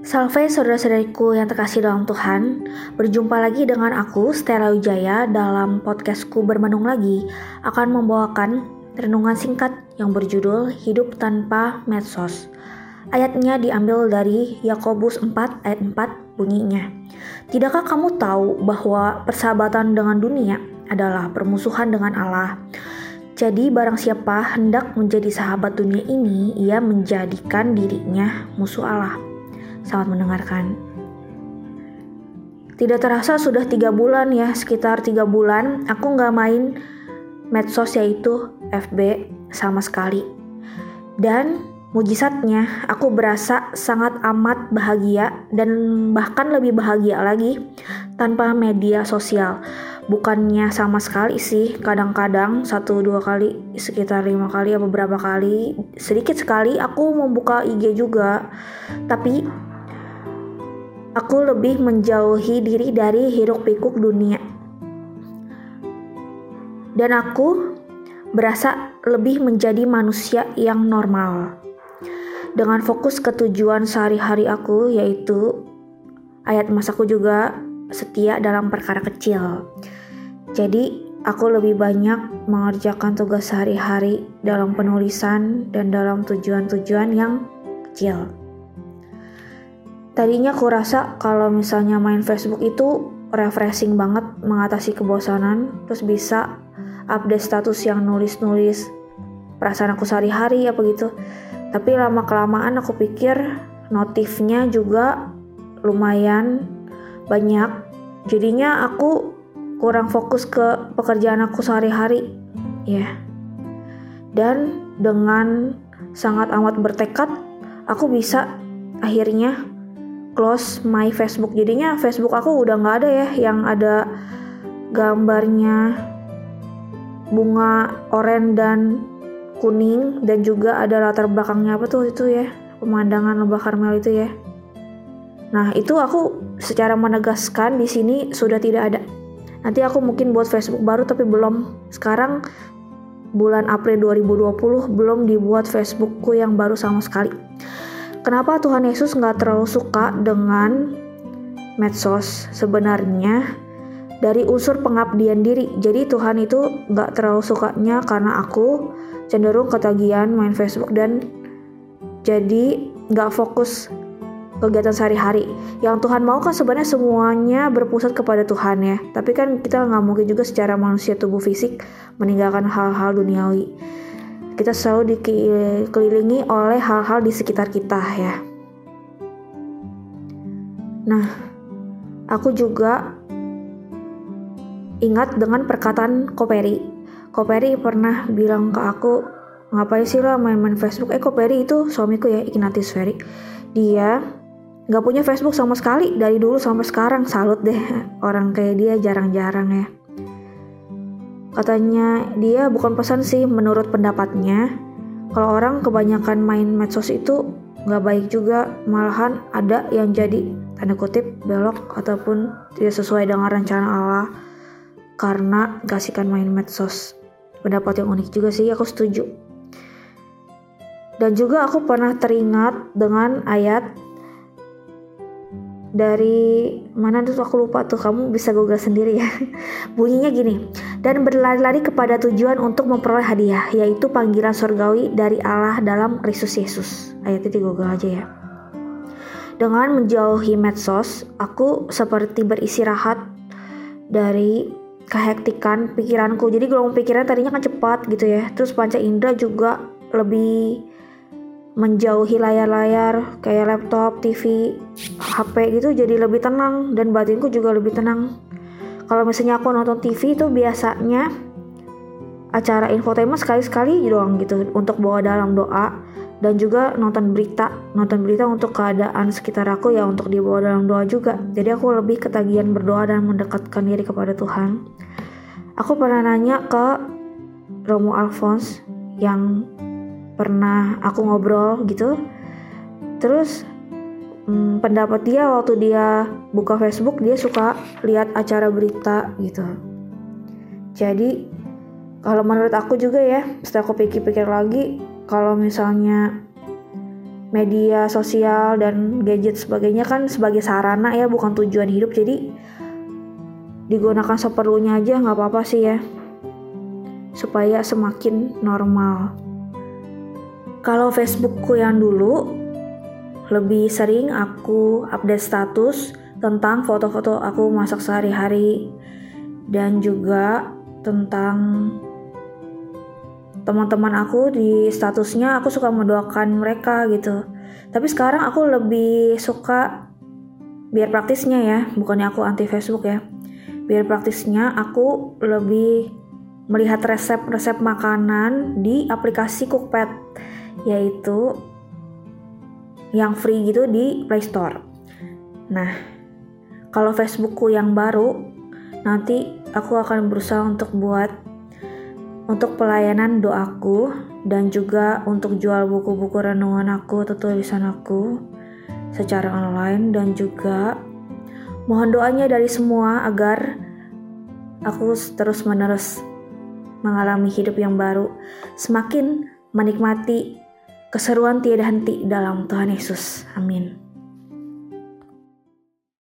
Salve saudara-saudariku yang terkasih dalam Tuhan. Berjumpa lagi dengan aku Stella Wijaya dalam podcastku Bermenung Lagi. Akan membawakan renungan singkat yang berjudul Hidup Tanpa Medsos. Ayatnya diambil dari Yakobus 4 ayat 4 bunyinya. Tidakkah kamu tahu bahwa persahabatan dengan dunia adalah permusuhan dengan Allah? Jadi barang siapa hendak menjadi sahabat dunia ini, ia menjadikan dirinya musuh Allah. Selamat mendengarkan. Tidak terasa sudah tiga bulan ya, sekitar tiga bulan aku nggak main medsos yaitu FB sama sekali. Dan mujizatnya aku berasa sangat amat bahagia dan bahkan lebih bahagia lagi tanpa media sosial bukannya sama sekali sih kadang-kadang satu dua kali sekitar lima kali atau beberapa kali sedikit sekali aku membuka IG juga tapi aku lebih menjauhi diri dari hiruk pikuk dunia dan aku berasa lebih menjadi manusia yang normal dengan fokus ke tujuan sehari-hari aku yaitu ayat masaku juga setia dalam perkara kecil. Jadi, aku lebih banyak mengerjakan tugas sehari-hari dalam penulisan dan dalam tujuan-tujuan yang kecil. Tadinya aku rasa kalau misalnya main Facebook itu refreshing banget mengatasi kebosanan, terus bisa update status yang nulis-nulis perasaan aku sehari-hari apa gitu. Tapi lama kelamaan aku pikir notifnya juga lumayan banyak. Jadinya aku kurang fokus ke pekerjaan aku sehari-hari ya dan dengan sangat amat bertekad aku bisa akhirnya close my Facebook jadinya Facebook aku udah nggak ada ya yang ada gambarnya bunga oranye dan kuning dan juga ada latar belakangnya apa tuh itu ya pemandangan lembah Karmel itu ya nah itu aku secara menegaskan di sini sudah tidak ada Nanti aku mungkin buat Facebook baru tapi belum. Sekarang bulan April 2020 belum dibuat Facebookku yang baru sama sekali. Kenapa Tuhan Yesus nggak terlalu suka dengan medsos? Sebenarnya dari unsur pengabdian diri. Jadi Tuhan itu nggak terlalu sukanya karena aku cenderung ketagihan main Facebook dan jadi nggak fokus kegiatan sehari-hari. Yang Tuhan mau kan sebenarnya semuanya berpusat kepada Tuhan ya. Tapi kan kita nggak mungkin juga secara manusia tubuh fisik meninggalkan hal-hal duniawi. Kita selalu dikelilingi oleh hal-hal di sekitar kita ya. Nah, aku juga ingat dengan perkataan Koperi. Koperi pernah bilang ke aku, ngapain sih lo main-main Facebook? Eh Koperi itu suamiku ya, Ignatius Ferry. Dia nggak punya Facebook sama sekali dari dulu sampai sekarang salut deh orang kayak dia jarang-jarang ya katanya dia bukan pesan sih menurut pendapatnya. Kalau orang kebanyakan main medsos itu nggak baik juga. Malahan ada yang jadi tanda kutip belok ataupun tidak sesuai dengan rencana Allah karena kasihkan main medsos. Pendapat yang unik juga sih aku setuju. Dan juga aku pernah teringat dengan ayat dari mana tuh aku lupa tuh kamu bisa google sendiri ya. Bunyinya gini dan berlari-lari kepada tujuan untuk memperoleh hadiah yaitu panggilan surgawi dari Allah dalam Kristus Yesus. Ayat itu di google aja ya. Dengan menjauhi medsos aku seperti beristirahat dari kehektikan pikiranku. Jadi gelombang pikiran tadinya kan cepat gitu ya. Terus panca indera juga lebih menjauhi layar-layar kayak laptop, TV, HP gitu jadi lebih tenang dan batinku juga lebih tenang. Kalau misalnya aku nonton TV itu biasanya acara infotainment sekali-sekali doang gitu untuk bawa dalam doa dan juga nonton berita nonton berita untuk keadaan sekitar aku ya untuk dibawa dalam doa juga jadi aku lebih ketagihan berdoa dan mendekatkan diri kepada Tuhan aku pernah nanya ke Romo Alphonse yang pernah aku ngobrol gitu. Terus hmm, pendapat dia waktu dia buka Facebook dia suka lihat acara berita gitu. Jadi kalau menurut aku juga ya setelah aku pikir-pikir lagi kalau misalnya media sosial dan gadget sebagainya kan sebagai sarana ya bukan tujuan hidup. Jadi digunakan seperlunya aja nggak apa-apa sih ya supaya semakin normal kalau Facebookku yang dulu lebih sering aku update status tentang foto-foto aku masak sehari-hari dan juga tentang teman-teman aku di statusnya aku suka mendoakan mereka gitu. Tapi sekarang aku lebih suka biar praktisnya ya bukannya aku anti Facebook ya. Biar praktisnya aku lebih melihat resep-resep makanan di aplikasi Cookpad yaitu yang free gitu di Play Store. Nah, kalau Facebookku yang baru nanti aku akan berusaha untuk buat untuk pelayanan doaku dan juga untuk jual buku-buku renungan aku atau tulisan aku secara online dan juga mohon doanya dari semua agar aku terus menerus mengalami hidup yang baru semakin menikmati keseruan tiada henti dalam Tuhan Yesus. Amin.